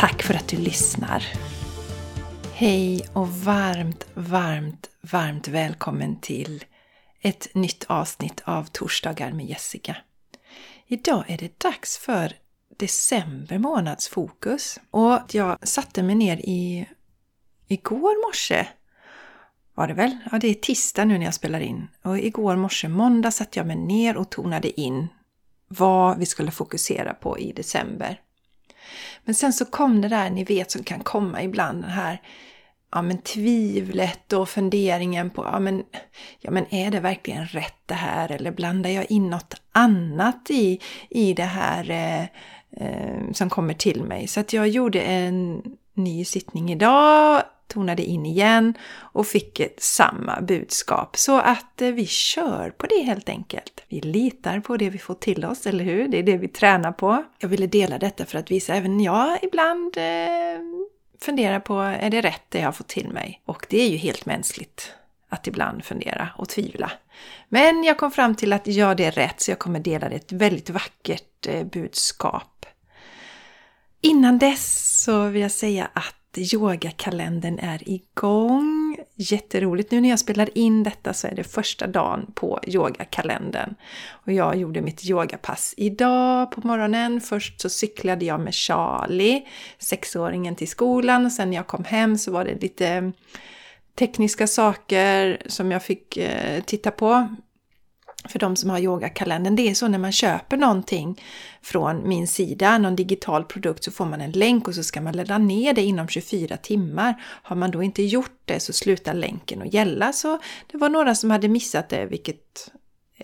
Tack för att du lyssnar! Hej och varmt, varmt, varmt välkommen till ett nytt avsnitt av Torsdagar med Jessica. Idag är det dags för december månads fokus och jag satte mig ner i igår morse var det väl? Ja, det är tisdag nu när jag spelar in. Och igår morse måndag satte jag mig ner och tonade in vad vi skulle fokusera på i december. Men sen så kom det där, ni vet, som kan komma ibland, den här ja, men tvivlet och funderingen på ja men, ja, men är det verkligen rätt det här eller blandar jag in något annat i, i det här eh, eh, som kommer till mig? Så att jag gjorde en ny sittning idag tonade in igen och fick samma budskap. Så att eh, vi kör på det helt enkelt. Vi litar på det vi får till oss, eller hur? Det är det vi tränar på. Jag ville dela detta för att visa även jag ibland eh, funderar på, är det rätt det jag har fått till mig? Och det är ju helt mänskligt att ibland fundera och tvivla. Men jag kom fram till att ja, det är rätt, så jag kommer dela det. Ett väldigt vackert eh, budskap. Innan dess så vill jag säga att yogakalendern är igång. Jätteroligt! Nu när jag spelar in detta så är det första dagen på yogakalendern. Och jag gjorde mitt yogapass idag på morgonen. Först så cyklade jag med Charlie, sexåringen, till skolan. Och sen när jag kom hem så var det lite tekniska saker som jag fick eh, titta på för de som har yogakalendern. Det är så när man köper någonting från min sida, någon digital produkt, så får man en länk och så ska man ladda ner det inom 24 timmar. Har man då inte gjort det så slutar länken att gälla. Så det var några som hade missat det, vilket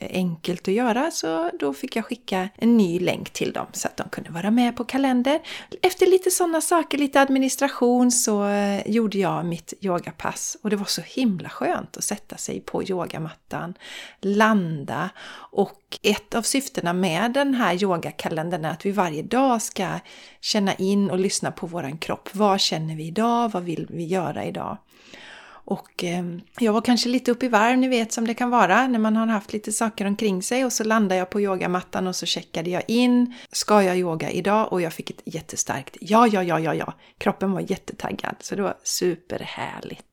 Eh, enkelt att göra så då fick jag skicka en ny länk till dem så att de kunde vara med på kalender. Efter lite sådana saker, lite administration så eh, gjorde jag mitt yogapass och det var så himla skönt att sätta sig på yogamattan, landa och ett av syftena med den här yogakalendern är att vi varje dag ska känna in och lyssna på våran kropp. Vad känner vi idag? Vad vill vi göra idag? Och eh, jag var kanske lite upp i varv, ni vet som det kan vara när man har haft lite saker omkring sig och så landade jag på yogamattan och så checkade jag in. Ska jag yoga idag? Och jag fick ett jättestarkt ja, ja, ja, ja, ja. Kroppen var jättetaggad så det var superhärligt.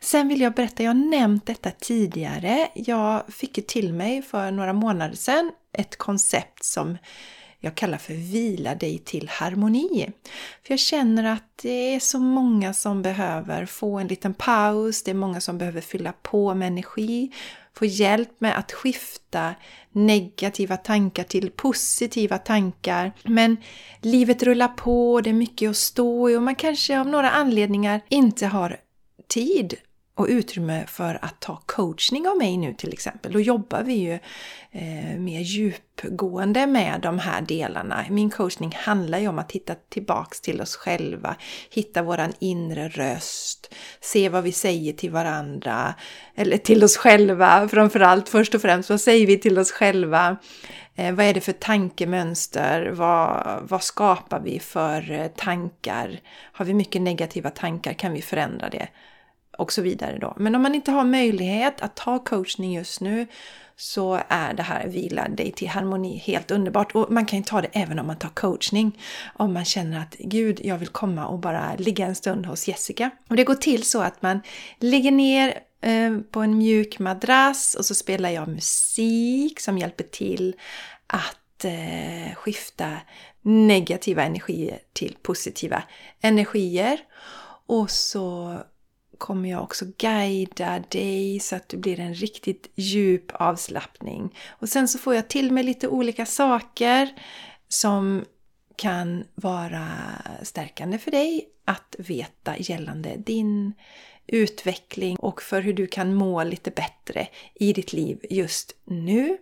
Sen vill jag berätta, jag har nämnt detta tidigare. Jag fick ju till mig för några månader sedan ett koncept som jag kallar för Vila dig till harmoni. För jag känner att det är så många som behöver få en liten paus, det är många som behöver fylla på med energi, få hjälp med att skifta negativa tankar till positiva tankar. Men livet rullar på, det är mycket att stå i och man kanske av några anledningar inte har tid och utrymme för att ta coachning av mig nu till exempel. Då jobbar vi ju eh, mer djupgående med de här delarna. Min coachning handlar ju om att hitta tillbaks till oss själva, hitta våran inre röst, se vad vi säger till varandra, eller till oss själva framförallt. Först och främst, vad säger vi till oss själva? Eh, vad är det för tankemönster? Vad, vad skapar vi för eh, tankar? Har vi mycket negativa tankar kan vi förändra det och så vidare då. Men om man inte har möjlighet att ta coachning just nu så är det här Vila dig till harmoni helt underbart. Och man kan ju ta det även om man tar coachning. Om man känner att Gud, jag vill komma och bara ligga en stund hos Jessica. Och det går till så att man ligger ner eh, på en mjuk madrass och så spelar jag musik som hjälper till att eh, skifta negativa energier till positiva energier. Och så kommer jag också guida dig så att det blir en riktigt djup avslappning. Och sen så får jag till mig lite olika saker som kan vara stärkande för dig att veta gällande din utveckling och för hur du kan må lite bättre i ditt liv just nu.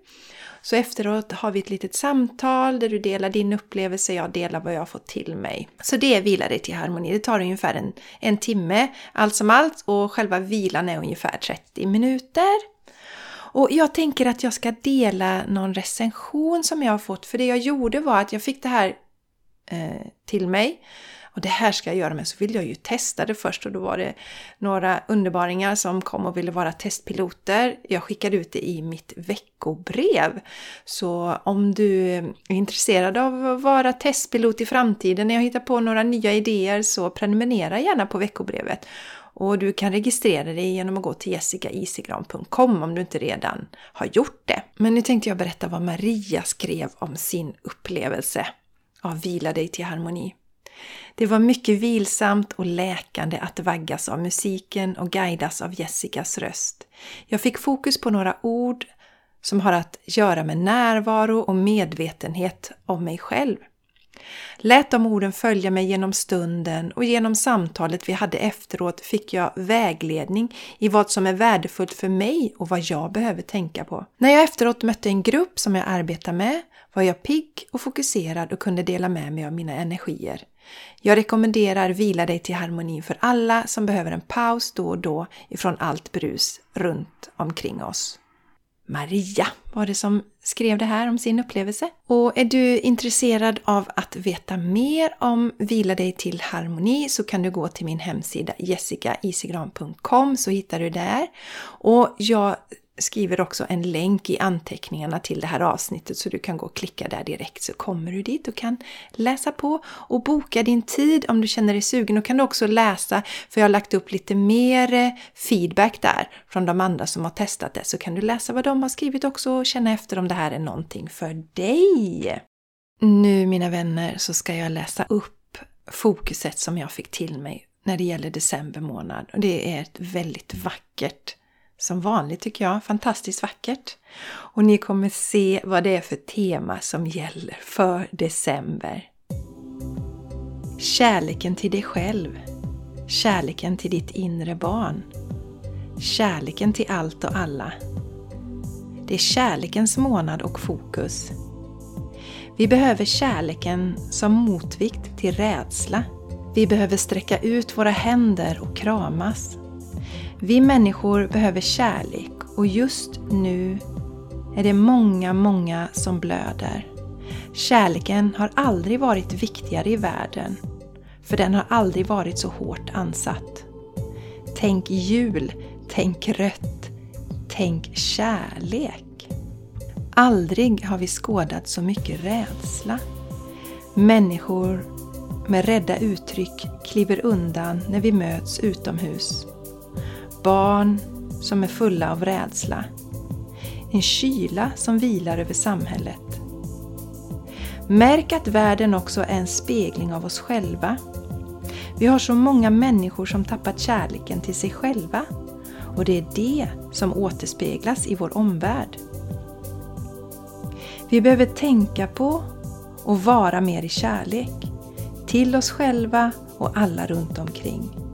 Så efteråt har vi ett litet samtal där du delar din upplevelse, jag delar vad jag har fått till mig. Så det är Vila dig till harmoni. Det tar ungefär en, en timme allt som allt och själva vilan är ungefär 30 minuter. Och jag tänker att jag ska dela någon recension som jag har fått. För det jag gjorde var att jag fick det här eh, till mig. Och det här ska jag göra, men så vill jag ju testa det först och då var det några underbaringar som kom och ville vara testpiloter. Jag skickade ut det i mitt veckobrev. Så om du är intresserad av att vara testpilot i framtiden när jag hittar på några nya idéer så prenumerera gärna på veckobrevet. Och du kan registrera dig genom att gå till jessicaisigran.com om du inte redan har gjort det. Men nu tänkte jag berätta vad Maria skrev om sin upplevelse av Vila dig till harmoni. Det var mycket vilsamt och läkande att vaggas av musiken och guidas av Jessicas röst. Jag fick fokus på några ord som har att göra med närvaro och medvetenhet om mig själv. Lät de orden följa mig genom stunden och genom samtalet vi hade efteråt fick jag vägledning i vad som är värdefullt för mig och vad jag behöver tänka på. När jag efteråt mötte en grupp som jag arbetar med var jag pigg och fokuserad och kunde dela med mig av mina energier. Jag rekommenderar Vila dig till harmoni för alla som behöver en paus då och då ifrån allt brus runt omkring oss. Maria var det som skrev det här om sin upplevelse. Och är du intresserad av att veta mer om Vila dig till harmoni så kan du gå till min hemsida jessicaisigran.com så hittar du där. Och jag skriver också en länk i anteckningarna till det här avsnittet så du kan gå och klicka där direkt så kommer du dit och kan läsa på och boka din tid om du känner dig sugen. Och kan du också läsa, för jag har lagt upp lite mer eh, feedback där från de andra som har testat det, så kan du läsa vad de har skrivit också och känna efter om det här är någonting för dig. Nu mina vänner så ska jag läsa upp fokuset som jag fick till mig när det gäller december månad. Och det är ett väldigt vackert som vanligt tycker jag, fantastiskt vackert. Och ni kommer se vad det är för tema som gäller för december. Kärleken till dig själv. Kärleken till ditt inre barn. Kärleken till allt och alla. Det är kärlekens månad och fokus. Vi behöver kärleken som motvikt till rädsla. Vi behöver sträcka ut våra händer och kramas. Vi människor behöver kärlek och just nu är det många, många som blöder. Kärleken har aldrig varit viktigare i världen, för den har aldrig varit så hårt ansatt. Tänk jul, tänk rött, tänk kärlek. Aldrig har vi skådat så mycket rädsla. Människor med rädda uttryck kliver undan när vi möts utomhus barn som är fulla av rädsla. En kyla som vilar över samhället. Märk att världen också är en spegling av oss själva. Vi har så många människor som tappat kärleken till sig själva och det är det som återspeglas i vår omvärld. Vi behöver tänka på och vara mer i kärlek till oss själva och alla runt omkring.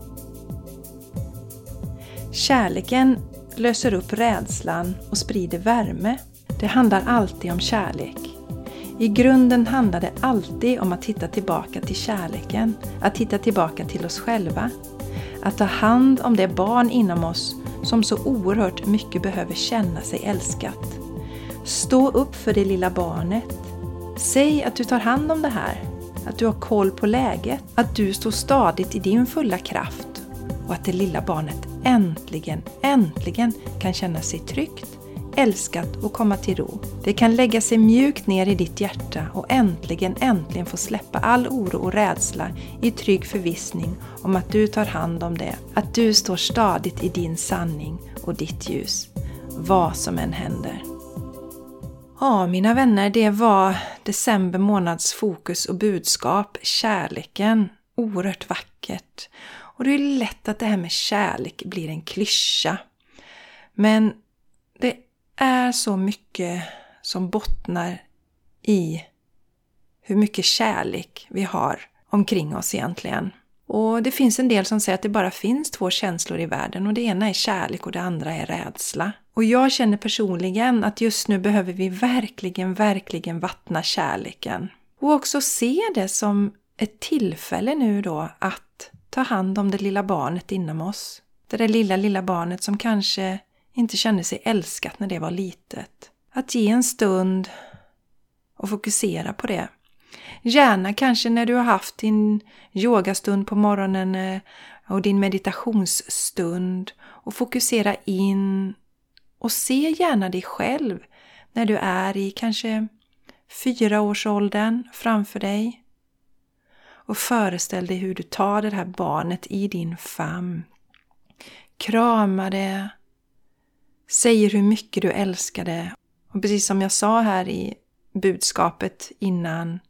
Kärleken löser upp rädslan och sprider värme. Det handlar alltid om kärlek. I grunden handlar det alltid om att hitta tillbaka till kärleken, att hitta tillbaka till oss själva. Att ta hand om det barn inom oss som så oerhört mycket behöver känna sig älskat. Stå upp för det lilla barnet. Säg att du tar hand om det här, att du har koll på läget, att du står stadigt i din fulla kraft och att det lilla barnet äntligen, äntligen kan känna sig tryggt, älskat och komma till ro. Det kan lägga sig mjukt ner i ditt hjärta och äntligen, äntligen få släppa all oro och rädsla i trygg förvissning om att du tar hand om det, att du står stadigt i din sanning och ditt ljus, vad som än händer. Ja, mina vänner, det var december månads fokus och budskap, kärleken. Oerhört vackert. Och det är lätt att det här med kärlek blir en klyscha. Men det är så mycket som bottnar i hur mycket kärlek vi har omkring oss egentligen. Och det finns en del som säger att det bara finns två känslor i världen och det ena är kärlek och det andra är rädsla. Och jag känner personligen att just nu behöver vi verkligen, verkligen vattna kärleken. Och också se det som ett tillfälle nu då att ta hand om det lilla barnet inom oss. Det där lilla, lilla barnet som kanske inte kände sig älskat när det var litet. Att ge en stund och fokusera på det. Gärna kanske när du har haft din yogastund på morgonen eh, och din meditationsstund och fokusera in och se gärna dig själv när du är i kanske fyraårsåldern framför dig. Och föreställ dig hur du tar det här barnet i din famn. Kramar det. Säger hur mycket du älskar det. Och precis som jag sa här i budskapet innan.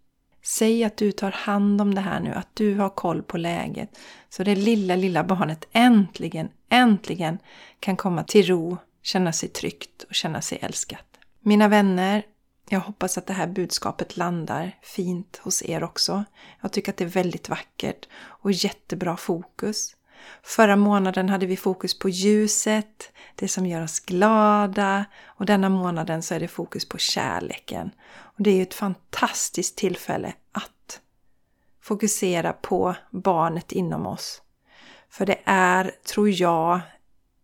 Säg att du tar hand om det här nu, att du har koll på läget. Så det lilla, lilla barnet äntligen, äntligen kan komma till ro, känna sig tryggt och känna sig älskat. Mina vänner, jag hoppas att det här budskapet landar fint hos er också. Jag tycker att det är väldigt vackert och jättebra fokus. Förra månaden hade vi fokus på ljuset, det som gör oss glada och denna månaden så är det fokus på kärleken. Och Det är ju ett fantastiskt tillfälle att fokusera på barnet inom oss. För det är, tror jag,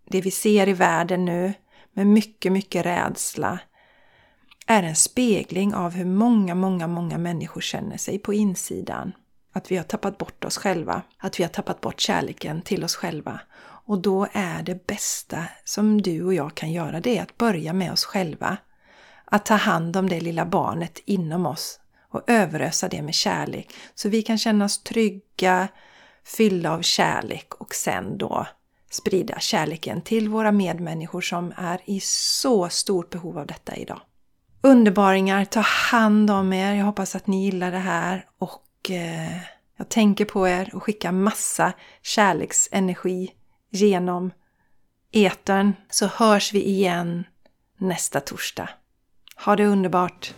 det vi ser i världen nu med mycket, mycket rädsla är en spegling av hur många, många, många människor känner sig på insidan. Att vi har tappat bort oss själva, att vi har tappat bort kärleken till oss själva. Och då är det bästa som du och jag kan göra, det är att börja med oss själva. Att ta hand om det lilla barnet inom oss och överösa det med kärlek så vi kan känna oss trygga, fyllda av kärlek och sen då sprida kärleken till våra medmänniskor som är i så stort behov av detta idag. Underbaringar, ta hand om er. Jag hoppas att ni gillar det här och eh, jag tänker på er och skickar massa kärleksenergi genom etern så hörs vi igen nästa torsdag. Ha det underbart!